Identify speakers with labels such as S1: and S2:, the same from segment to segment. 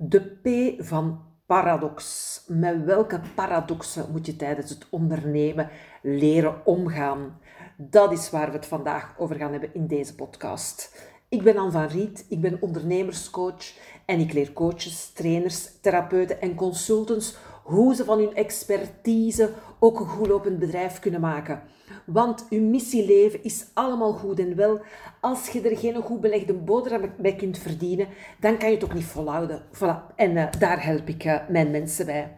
S1: De P van paradox. Met welke paradoxen moet je tijdens het ondernemen leren omgaan? Dat is waar we het vandaag over gaan hebben in deze podcast. Ik ben Anne van Riet, ik ben ondernemerscoach en ik leer coaches, trainers, therapeuten en consultants hoe ze van hun expertise ook een goed lopend bedrijf kunnen maken. Want uw missieleven is allemaal goed en wel. Als je er geen goed belegde boterham bij kunt verdienen, dan kan je het ook niet volhouden. Voilà. En uh, daar help ik uh, mijn mensen bij.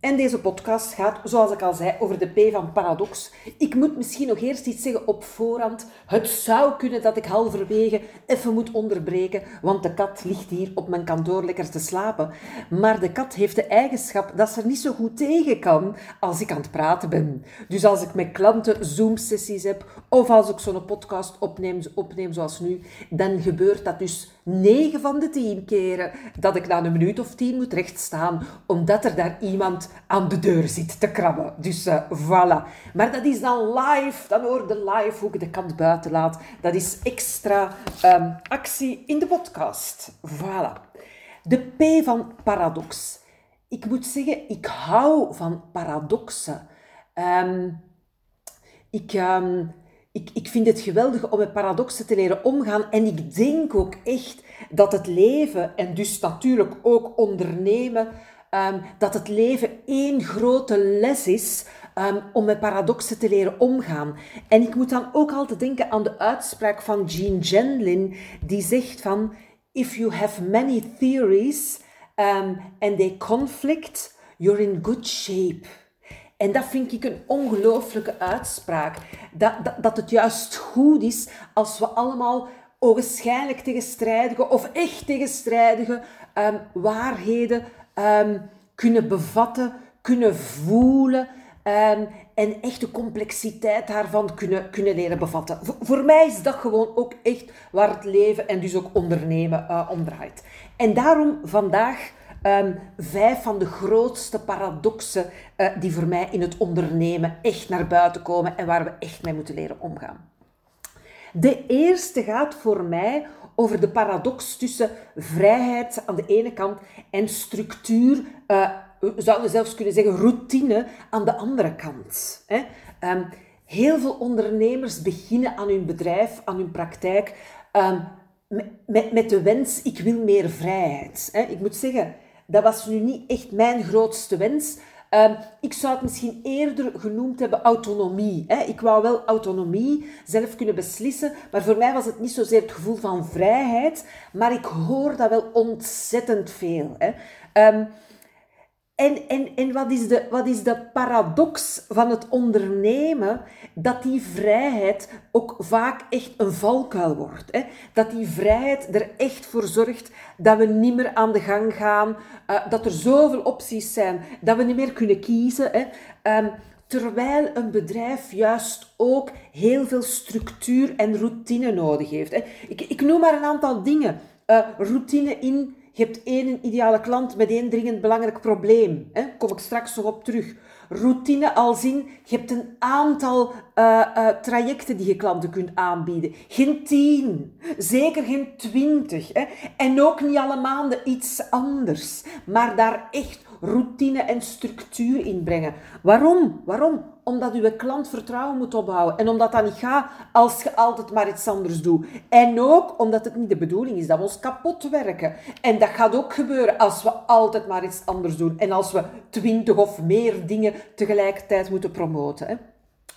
S1: En deze podcast gaat, zoals ik al zei, over de P van paradox. Ik moet misschien nog eerst iets zeggen op voorhand. Het zou kunnen dat ik halverwege even moet onderbreken, want de kat ligt hier op mijn kantoor lekker te slapen. Maar de kat heeft de eigenschap dat ze er niet zo goed tegen kan als ik aan het praten ben. Dus als ik met klanten Zoom-sessies heb, of als ik zo'n podcast opneem, opneem zoals nu, dan gebeurt dat dus 9 van de 10 keren dat ik na een minuut of 10 moet rechtstaan, omdat er daar iemand aan de deur zit te krabben. Dus uh, voilà. Maar dat is dan live, dan hoor je live hoe ik de kant buiten laat. Dat is extra um, actie in de podcast. Voilà. De P van paradox. Ik moet zeggen, ik hou van paradoxen. Um, ik, um, ik, ik vind het geweldig om met paradoxen te leren omgaan. En ik denk ook echt dat het leven, en dus natuurlijk ook ondernemen, um, dat het leven één grote les is um, om met paradoxen te leren omgaan. En ik moet dan ook altijd denken aan de uitspraak van Jean Genlin, die zegt van, if you have many theories um, and they conflict, you're in good shape. En dat vind ik een ongelooflijke uitspraak. Dat, dat, het juist goed is als we allemaal ogenschijnlijk tegenstrijdige of echt tegenstrijdige um, waarheden um, kunnen bevatten, kunnen voelen um, en echt de complexiteit daarvan kunnen, kunnen leren bevatten. Voor, voor, mij is dat gewoon ook echt waar het leven en dus ook ondernemen uh, om draait. En daarom vandaag Um, vijf van de grootste paradoxen uh, die voor mij in het ondernemen echt naar buiten komen en waar we echt mee moeten leren omgaan. De eerste gaat voor mij over de paradox tussen vrijheid aan de ene kant en structuur, uh, we zouden zelfs kunnen zeggen routine aan de andere kant. Hè. Um, heel veel ondernemers beginnen aan hun bedrijf, aan hun praktijk, um, met, met de wens, ik wil meer vrijheid. Ik moet zeggen, dat was nu niet echt mijn grootste wens. Um, ik zou het misschien eerder genoemd hebben autonomie. Hè. Ik wou wel autonomie, zelf kunnen beslissen, maar voor mij was het niet zozeer het gevoel van vrijheid, maar ik hoor dat wel ontzettend veel. Hè. Um, en, en, en wat, is de, wat is de paradox van het ondernemen? Dat die vrijheid ook vaak echt een valkuil wordt. Hè? Dat die vrijheid er echt voor zorgt dat we niet meer aan de gang gaan, uh, dat er zoveel opties zijn, dat we niet meer kunnen kiezen. Hè? Um, terwijl een bedrijf juist ook heel veel structuur en routine nodig heeft. Ik, ik noem maar een aantal dingen. Uh, routine in je hebt één ideale klant met één dringend belangrijk probleem. Daar kom ik straks nog op terug. Routine als in, je hebt een aantal uh, uh, trajecten die je klanten kunt aanbieden. Geen tien, zeker geen twintig. Hè? En ook niet alle maanden iets anders. Maar daar echt routine en structuur in brengen. Waarom? Waarom? Omdat uw klant vertrouwen moet opbouwen. En omdat dat niet gaat als je altijd maar iets anders doet. En ook omdat het niet de bedoeling is dat we ons kapot werken. En dat gaat ook gebeuren als we altijd maar iets anders doen. En als we twintig of meer dingen tegelijkertijd moeten promoten. Hè?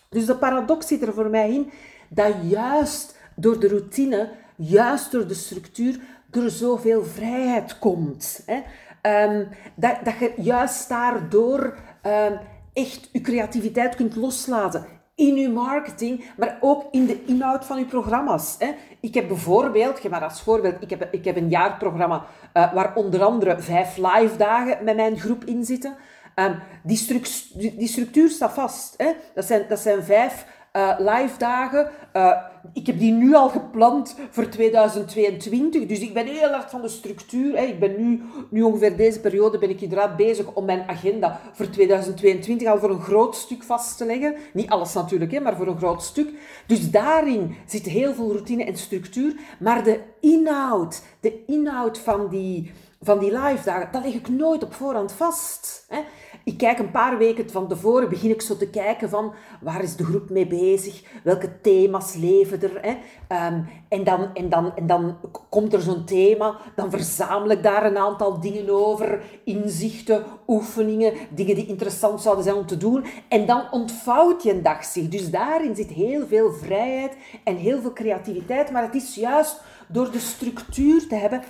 S1: Dus de paradox zit er voor mij in dat juist door de routine, juist door de structuur, er zoveel vrijheid komt. Hè? Um, dat, dat je juist daardoor um, echt je creativiteit kunt loslaten in je marketing, maar ook in de inhoud van je programma's. Hè. Ik heb bijvoorbeeld, geef maar als voorbeeld, ik heb, ik heb een jaarprogramma uh, waar onder andere vijf live dagen met mijn groep in zitten. Um, die, stru die, structuur staat vast. Hè. Dat, zijn, dat zijn vijf uh, live dagen. Uh, ik heb die nu al gepland voor 2022. Dus ik ben heel hard van de structuur. Hè. Ik ben nu, nu ongeveer deze periode ben ik inderdaad bezig om mijn agenda voor 2022 al voor een groot stuk vast te leggen. Niet alles natuurlijk, hè, maar voor een groot stuk. Dus daarin zit heel veel routine en structuur. Maar de inhoud, de inhoud van die, van die live dagen, dat leg ik nooit op voorhand vast. Hè. Ik kijk een paar weken van tevoren, begin ik zo te kijken van waar is de groep mee bezig, welke thema's leven er. Hè? Ehm, en, dan, en, dan, en dan komt er zo'n thema, dan verzamel ik daar een aantal dingen over, inzichten, oefeningen, dingen die interessant zouden zijn om te doen. En dan ontvouwt je een dag zich. Dus daarin zit heel veel vrijheid en heel veel creativiteit, maar het is juist door de structuur te hebben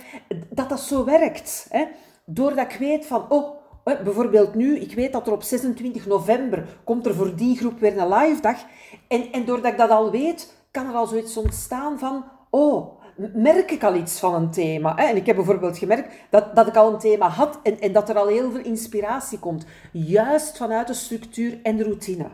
S1: dat dat zo werkt. Hè? Doordat ik weet van, oh, Bijvoorbeeld nu, ik weet dat er op 26 november komt er voor die groep weer een live dag. En, en doordat ik dat al weet, kan er al zoiets ontstaan van, oh, merk ik al iets van een thema. En ik heb bijvoorbeeld gemerkt dat, dat ik al een thema had en, en dat er al heel veel inspiratie komt. Juist vanuit de structuur en de routine.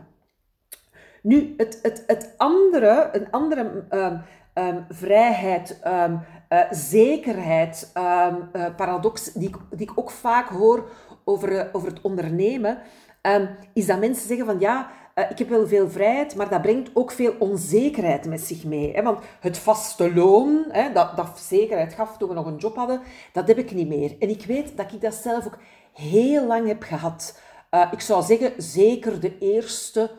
S1: Nu, het, het, het andere, een andere um, um, vrijheid, um, uh, zekerheid, uh, paradox, die die ik ook vaak hoor over, eh, over het ondernemen, um, is dat mensen zeggen van ja, uh, ik heb wel veel vrijheid, maar dat brengt ook veel onzekerheid met zich mee. Hè? Want het vaste loon, hè, dat, dat zekerheid gaf toen we nog een job hadden, dat heb ik niet meer. En ik weet dat ik dat zelf ook heel lang heb gehad. Uh, ik zou zeggen, zeker de eerste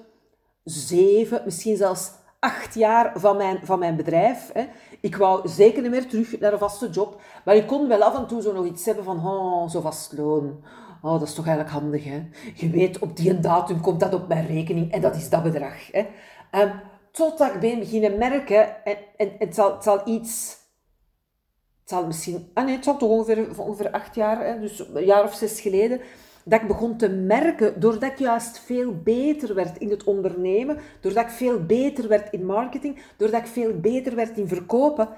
S1: zeven, misschien zelfs acht jaar van mijn, van mijn bedrijf. Hè. Ik wou zeker niet meer terug naar een vaste job. Maar ik kon wel af en toe zo nog iets hebben van, oh, zo vast loon. Oh, dat is toch eigenlijk handig, hè? Je weet, op die datum komt dat op mijn rekening en dat is dat bedrag. Hè? Um, totdat ik ben beginnen merken, en, en het, zal, het zal iets... Het zal misschien... Ah nee, het zal toch ongeveer, ongeveer acht jaar, hè, dus een jaar of zes geleden, dat ik begon te merken, doordat ik juist veel beter werd in het ondernemen, doordat ik veel beter werd in marketing, doordat ik veel beter werd in verkopen,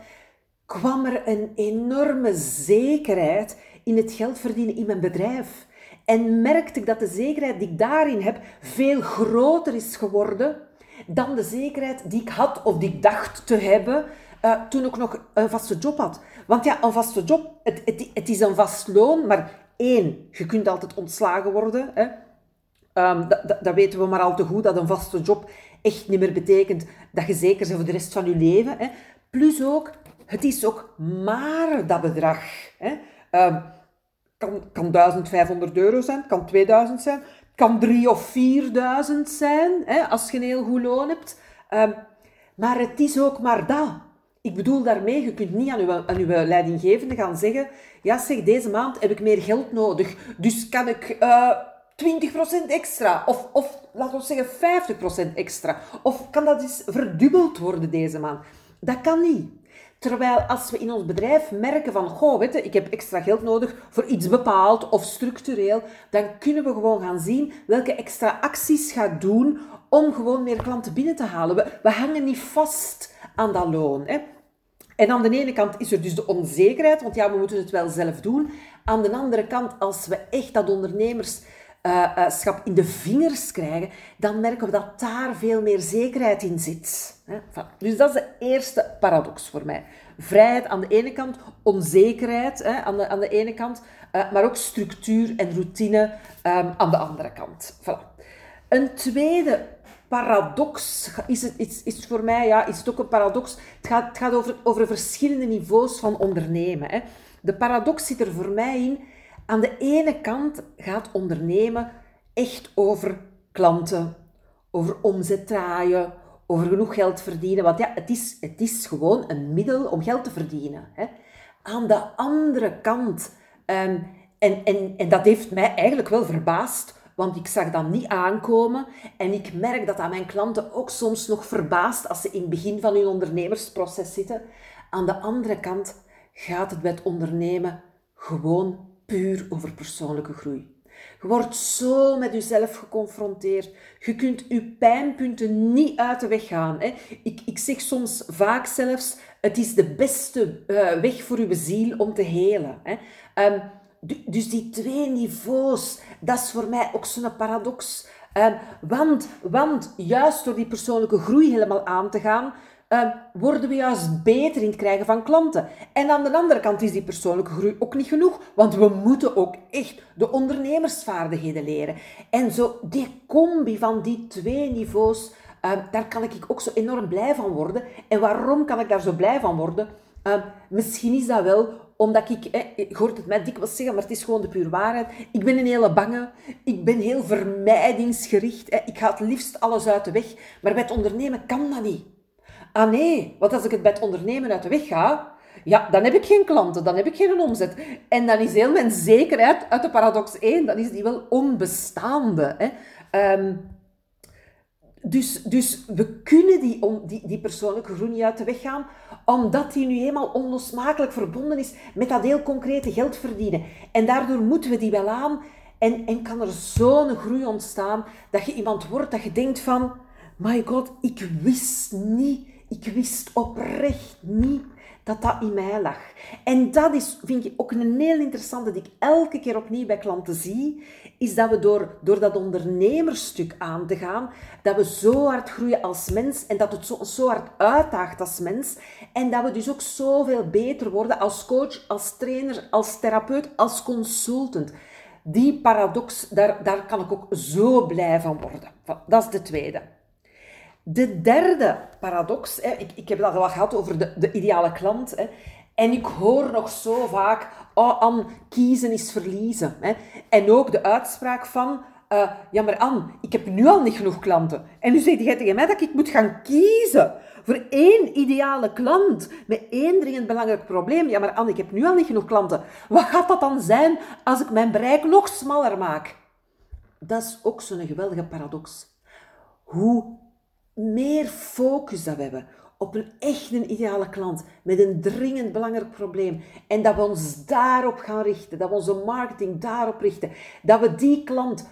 S1: kwam er een enorme zekerheid in het geld verdienen in mijn bedrijf. En merkte ik dat de zekerheid die ik daarin heb veel groter is geworden dan de zekerheid die ik had of die ik dacht te hebben uh, toen ik nog een vaste job had. Want ja, een vaste job, het, het, is een vast loon, maar één, je kunt altijd ontslagen worden. Hè. Um, dat, weten we maar al te goed, dat een vaste job echt niet meer betekent dat je zeker bent voor de rest van je leven. Hè. Plus ook, het is ook maar dat bedrag. Hè. Um, kan, kan 1500 euro zijn, kan 2000 zijn, kan 3 of 4000 zijn, hè, als je een heel goed loon hebt. Um, maar het is ook maar dat. Ik bedoel daarmee, je kunt niet aan je, aan uw leidinggevende gaan zeggen, ja zeg, deze maand heb ik meer geld nodig, dus kan ik uh, eh, 20% extra, of, of laten we zeggen 50% extra, of kan dat eens verdubbeld worden deze maand. Dat kan niet. Terwijl als we in ons bedrijf merken van, goh, ik heb extra geld nodig voor iets bepaald of structureel, dan kunnen we gewoon gaan zien welke extra acties gaat doen om gewoon meer klanten binnen te halen. We, we hangen niet vast aan dat loon. Hè. En aan de ene kant is er dus de onzekerheid, want ja, we moeten het wel zelf doen. Aan de andere kant, als we echt dat ondernemerschap in de vingers krijgen, dan merken we dat daar veel meer zekerheid in zit. Dus dat is de eerste paradox voor mij. Vrijheid aan de ene kant, onzekerheid aan, de, aan de ene kant, eh, maar ook structuur en routine ehm, aan de andere kant. Voilà. Een tweede paradox is het, is, is voor mij, ja, is het ook een paradox. Het gaat, het gaat over, over verschillende niveaus van ondernemen. Hè. De paradox zit er voor mij in. Aan de ene kant gaat ondernemen echt over klanten, over omzet draaien, over genoeg geld verdienen. Want ja, het is, het is gewoon een middel om geld te verdienen. Hè. Aan de andere kant, um, en, en, en dat heeft mij eigenlijk wel verbaasd, want ik zag dat niet aankomen. En ik merk dat aan mijn klanten ook soms nog verbaasd als ze in het begin van hun ondernemersproces zitten. Aan de andere kant gaat het het ondernemen gewoon puur over persoonlijke groei. Je wordt zo met jezelf geconfronteerd. Je kunt je pijnpunten niet uit de weg gaan. Hè. Ik, ik zeg soms vaak zelfs, het is de beste uh, weg voor je ziel om te helen. Hè. Um, dus die twee niveaus, dat is voor mij ook zo'n paradox. Um, want, want juist door die persoonlijke groei helemaal aan te gaan, uh, worden we juist beter in het krijgen van klanten. En aan de andere kant is die persoonlijke groei ook niet genoeg, want we moeten ook echt de ondernemersvaardigheden leren. En zo die combi van die twee niveaus, uh, daar kan ik ook zo enorm blij van worden. En waarom kan ik daar zo blij van worden? Uh, misschien is dat wel omdat ik, ik hoort het mij dikwijls zeggen, maar het is gewoon de puur waarheid. Ik ben een hele bange, ik ben heel vermijdingsgericht. Hè. Ik ga het liefst alles uit de weg. Maar bij het ondernemen kan dat niet. Ah nee, want als ik het het ondernemen uit de weg ga, ja, dan heb ik geen klanten, dan heb ik geen omzet. En dan is heel mijn zekerheid uit de paradox 1, dan is die wel onbestaande. Hè. Um, dus, dus we kunnen die, die, die persoonlijke groei niet uit de weg gaan, omdat die nu eenmaal onlosmakelijk verbonden is met dat heel concrete geld verdienen. En daardoor moeten we die wel aan. En, en kan er zo'n groei ontstaan dat je iemand wordt dat je denkt van, my god, ik wist niet, ik wist oprecht niet dat dat in mij lag. En dat is, vind ik, ook een heel interessante die ik elke keer opnieuw bij klanten zie, is dat we door, door dat ondernemersstuk aan te gaan, dat we zo hard groeien als mens en dat het zo, zo hard uitdaagt als mens en dat we dus ook zoveel beter worden als coach, als trainer, als therapeut, als consultant. Die paradox, daar, daar kan ik ook zo blij van worden. Dat is de tweede. De derde paradox, hè, ik, ik heb dat al gehad over de, de ideale klant. Hè, en ik hoor nog zo vaak, oh Anne, kiezen is verliezen. En ook de uitspraak van, uh, ja maar Anne, ik heb nu al niet genoeg klanten. En nu zegt jij tegen mij dat ik moet gaan kiezen voor één ideale klant met één dringend belangrijk probleem. Ja maar Anne, ik heb nu al niet genoeg klanten. Wat gaat dat dan zijn als ik mijn bereik nog smaller maak? Dat is ook zo'n geweldige paradox. Hoe meer focus dat we hebben op een echt een ideale klant met een dringend belangrijk probleem en dat we ons daarop gaan richten, dat we onze marketing daarop richten, dat we die klant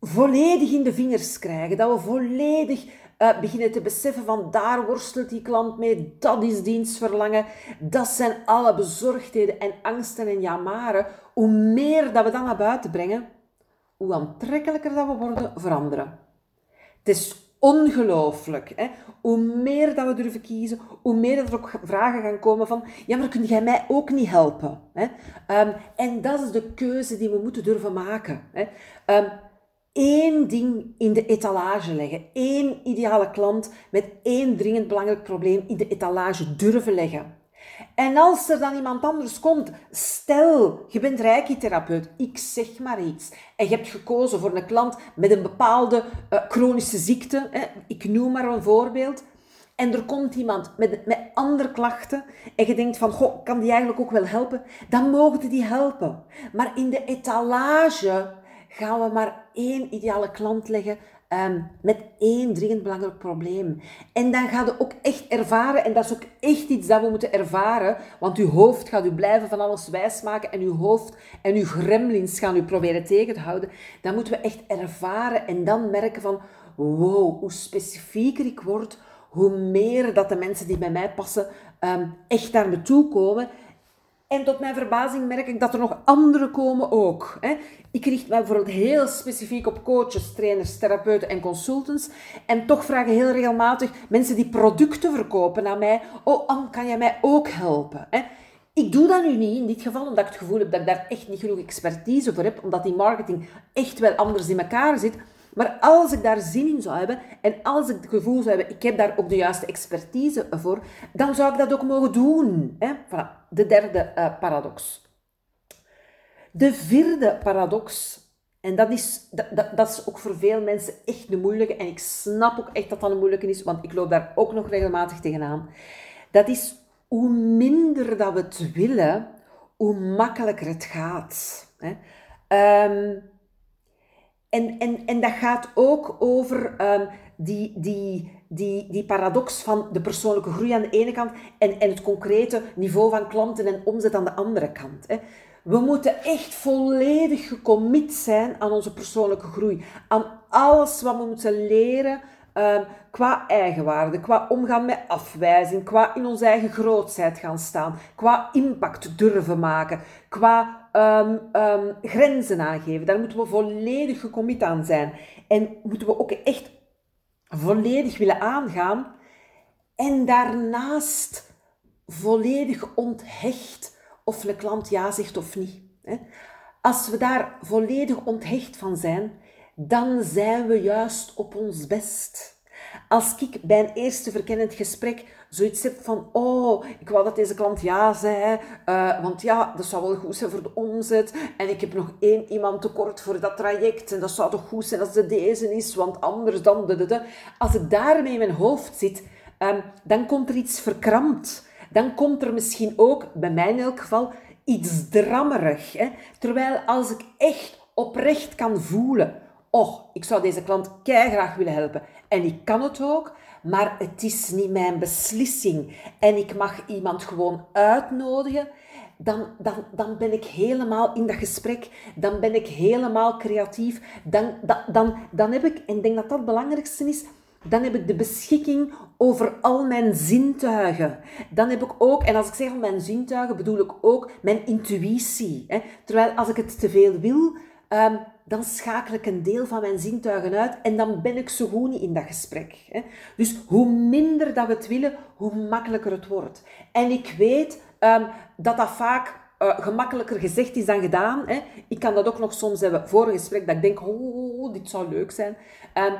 S1: volledig in de vingers krijgen, dat we volledig uh, beginnen te beseffen van daar worstelt die klant mee, dat is dienstverlangen, dat zijn alle bezorgdheden en angsten en jamaren. Hoe meer dat we dan naar buiten brengen, hoe aantrekkelijker dat we worden voor anderen. Het is ongelooflijk. Hè? Hoe meer dat we durven kiezen, hoe meer dat er ook vragen gaan komen van, ja, maar kun jij mij ook niet helpen? Hè? Um, en dat is de keuze die we moeten durven maken. Hè? Één ding in de etalage leggen. Één ideale klant met één dringend belangrijk probleem in de etalage durven leggen. En als er dan iemand anders komt, stel, je bent reiki-therapeut, ik zeg maar iets, en je hebt gekozen voor een klant met een bepaalde uh, chronische ziekte, hè, ik noem maar een voorbeeld, en er komt iemand met, met andere klachten en je denkt van, goh, kan die eigenlijk ook wel helpen? Dan mogen die helpen. Maar in de etalage gaan we maar één ideale klant leggen Um, met één dringend belangrijk probleem. En dan gaat je ook echt ervaren, en dat is ook echt iets dat we moeten ervaren, want uw hoofd gaat u blijven van alles wijsmaken en uw hoofd en uw gremlins gaan u proberen tegen te houden. Dan moeten we echt ervaren en dan merken van, wow, hoe specifieker ik word, hoe meer dat de mensen die bij mij passen um, echt naar me toe komen. En tot mijn verbazing merk ik dat er nog andere komen ook. Ik richt mij bijvoorbeeld heel specifiek op coaches, trainers, therapeuten en consultants. En toch vragen heel regelmatig mensen die producten verkopen aan mij: Oh, Anne, kan jij mij ook helpen? Ik doe dat nu niet in dit geval, omdat ik het gevoel heb dat ik daar echt niet genoeg expertise voor heb, omdat die marketing echt wel anders in elkaar zit. Maar als ik daar zin in zou hebben en als ik het gevoel zou hebben, ik heb daar ook de juiste expertise voor, dan zou ik dat ook mogen doen. Hè? De derde uh, paradox. De vierde paradox, en dat is, dat, dat, is ook voor veel mensen echt de moeilijke, en ik snap ook echt dat dat een moeilijke is, want ik loop daar ook nog regelmatig tegenaan. Dat is hoe minder dat we het willen, hoe makkelijker het gaat. Hè? Um, en, en, en dat gaat ook over um, die, die, die, die paradox van de persoonlijke groei aan de ene kant en, en het concrete niveau van klanten en omzet aan de andere kant. Hè. We moeten echt volledig gecommit zijn aan onze persoonlijke groei. Aan alles wat we moeten leren um, qua eigenwaarde, qua omgaan met afwijzing, qua in onze eigen grootheid gaan staan, qua impact durven maken, qua um, um, grenzen aangeven. Daar moeten we volledig gecommit aan zijn. En moeten we ook echt volledig willen aangaan. En daarnaast volledig onthecht of de klant ja zegt of niet. Als we daar volledig onthecht van zijn, dan zijn we juist op ons best. Als ik bij een eerste verkennend gesprek zoiets heb van, oh, ik wou dat deze klant ja zei, uh, want ja, dat zou wel goed zijn voor de omzet. En ik heb nog één iemand tekort voor dat traject. En dat zou toch goed zijn als het deze is, want anders dan... De, de, de. Als ik daarmee in mijn hoofd zit, um, dan komt er iets verkrampt. Dan komt er misschien ook, bij mij in elk geval, iets drammerig. Hè? Terwijl als ik echt oprecht kan voelen, oh, ik zou deze klant graag willen helpen. En ik kan het ook, maar het is niet mijn beslissing. En ik mag iemand gewoon uitnodigen. Dan, dan, dan ben ik helemaal in dat gesprek. Dan ben ik helemaal creatief. Dan, dan, dan, dan heb ik, en ik denk dat dat het belangrijkste is, dan heb ik de beschikking over al mijn zintuigen. Dan heb ik ook, en als ik zeg mijn zintuigen, bedoel ik ook mijn intuïtie. Hè? Terwijl als ik het te veel wil, ehm, dan schakel ik een deel van mijn zintuigen uit en dan ben ik zo goed niet in dat gesprek. Dus hoe minder dat we het willen, hoe makkelijker het wordt. En ik weet um, dat dat vaak uh, gemakkelijker gezegd is dan gedaan. Hè? Ik kan dat ook nog soms hebben voor een gesprek, dat ik denk, oh, dit zou leuk zijn. Um,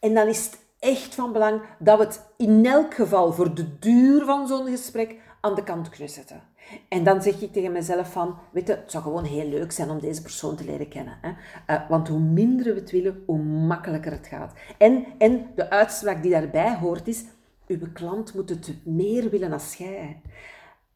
S1: en dan is het echt van belang dat we het in elk geval voor de duur van zo'n gesprek aan de kant kunnen zetten. En dan zeg ik tegen mezelf van, weet je, het zou gewoon heel leuk zijn om deze persoon te leren kennen. Hè? Uh, want hoe minder we het willen, hoe makkelijker het gaat. En, en de uitspraak die daarbij hoort is, uw klant moet het meer willen als jij.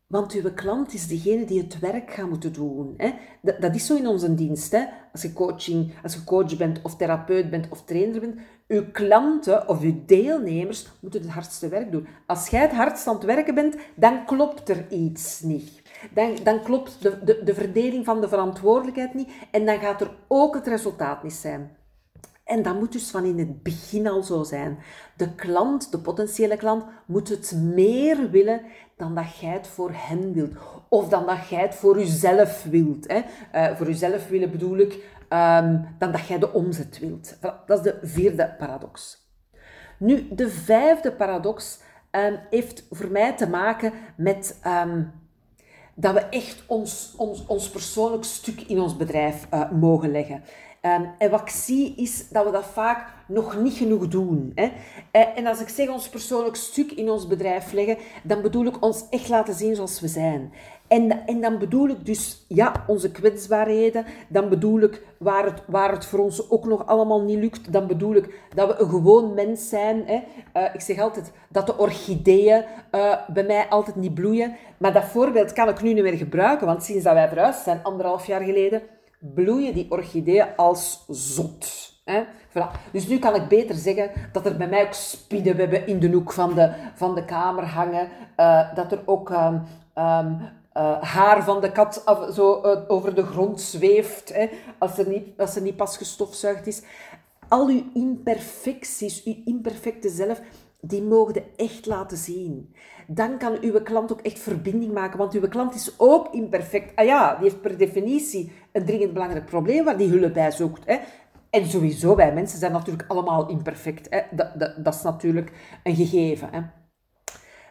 S1: Want uw klant is degene die het werk gaat moeten doen. Hè? Dat, dat, is zo in onze dienst. Hè? Als, je coaching, als je coach bent, of therapeut bent, of trainer bent, uw klanten of uw deelnemers moeten het hardste werk doen. Als jij het hardst aan het werken bent, dan klopt er iets niet. Dan, dan klopt de, de, de verdeling van de verantwoordelijkheid niet en dan gaat er ook het resultaat niet zijn. En dat moet dus van in het begin al zo zijn. De klant, de potentiële klant, moet het meer willen dan dat jij het voor hen wilt. Of dan dat jij het voor jezelf wilt. Hè. Uh, voor jezelf willen bedoel ik um, dan dat jij de omzet wilt. Dat is de vierde paradox. Nu, de vijfde paradox um, heeft voor mij te maken met um, dat we echt ons, ons, ons persoonlijk stuk in ons bedrijf uh, mogen leggen. Um, en wat ik zie is dat we dat vaak nog niet genoeg doen. Hè? Eh, en als ik zeg ons persoonlijk stuk in ons bedrijf leggen, dan bedoel ik ons echt laten zien zoals we zijn. En, en dan bedoel ik dus, ja, onze kwetsbaarheden. Dan bedoel ik waar het, waar het voor ons ook nog allemaal niet lukt. Dan bedoel ik dat we een gewoon mens zijn. Hè. Uh, ik zeg altijd dat de orchideeën uh, bij mij altijd niet bloeien. Maar dat voorbeeld kan ik nu niet meer gebruiken. Want sinds dat wij verhuisd zijn, anderhalf jaar geleden, bloeien die orchideeën als zot. Hè? Voilà. Dus nu kan ik beter zeggen dat er bij mij ook spinnenwebben in de hoek van de, van de kamer hangen. Uh, dat er ook um, um, uh, haar van de kat af, zo uh, over de grond zweeft, hè, als, er niet, als er niet pas gestofzuigd is. Al uw imperfecties, uw imperfecte zelf, die mogen echt laten zien. Dan kan uw klant ook echt verbinding maken, want uw klant is ook imperfect. Ah ja, die heeft per definitie een dringend belangrijk probleem waar die hulp bij zoekt. Hè. En sowieso, wij mensen zijn natuurlijk allemaal imperfect. Hè. Dat, dat, dat is natuurlijk een gegeven. Hè.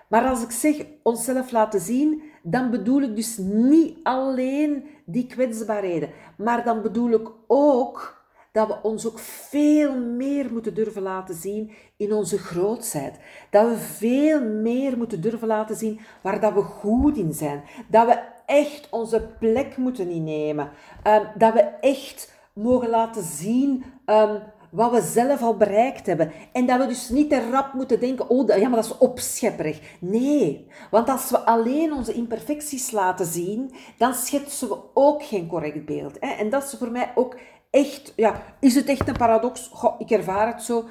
S1: Maar als ik zeg onszelf laten zien, dan bedoel ik dus niet alleen die kwetsbaarheden, maar dan bedoel ik ook dat we ons ook veel meer moeten durven laten zien in onze grootheid. Dat we veel meer moeten durven laten zien waar dat we goed in zijn. Dat we echt onze plek moeten innemen. Um, dat we echt mogen laten zien um, wat we zelf al bereikt hebben. En dat we dus niet te rap moeten denken, oh ja, maar dat is opschepperig. Nee, want als we alleen onze imperfecties laten zien, dan schetsen we ook geen correct beeld. Hè? En dat is voor mij ook echt, ja, is het echt een paradox? Goh, ik ervaar het zo.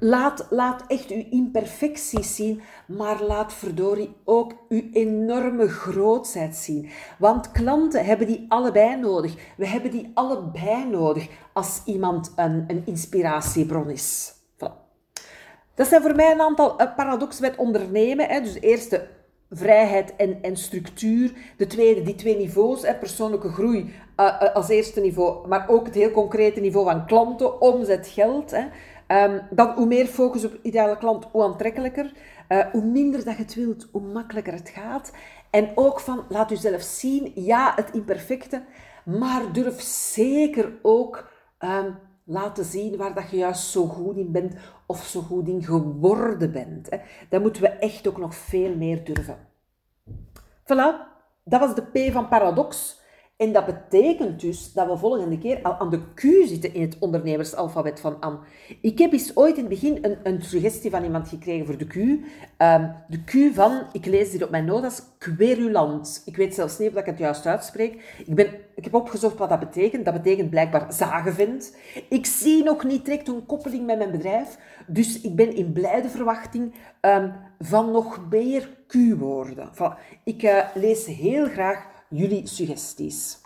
S1: Laat, laat echt uw imperfecties zien, maar laat verdorie ook uw enorme grootheid zien. Want klanten hebben die allebei nodig. We hebben die allebei nodig als iemand een, een inspiratiebron is. Dat zijn voor mij een aantal eh, paradoxen met ondernemen. Hè. Dus de eerste, vrijheid en, en structuur. De tweede, die twee niveaus, hè, persoonlijke groei uh, als eerste niveau, maar ook het heel concrete niveau van klanten, omzet, geld. Hè. Um, dan hoe meer focus op ideale klant, hoe aantrekkelijker. Uh, hoe minder dat je het wilt, hoe makkelijker het gaat. En ook van, laat jezelf zien, ja, het imperfecte, maar durf zeker ook um, laten zien waar dat je juist zo goed in bent of zo goed in geworden bent. Hè. Dat moeten we echt ook nog veel meer durven. Voilà, dat was de P van paradox. En dat betekent dus dat we volgende keer al aan de Q zitten in het ondernemersalfabet van Anne. Ik heb eens ooit in het begin een, een suggestie van iemand gekregen voor de Q. Um, de Q van, ik lees dit op mijn notas, querulant. Ik weet zelfs niet of ik het juist uitspreek. Ik, ben, ik heb opgezocht wat dat betekent. Dat betekent blijkbaar zagenvent. Ik zie nog niet direct een koppeling met mijn bedrijf. Dus ik ben in blijde verwachting um, van nog meer Q-woorden. Ik uh, lees heel graag jullie suggesties.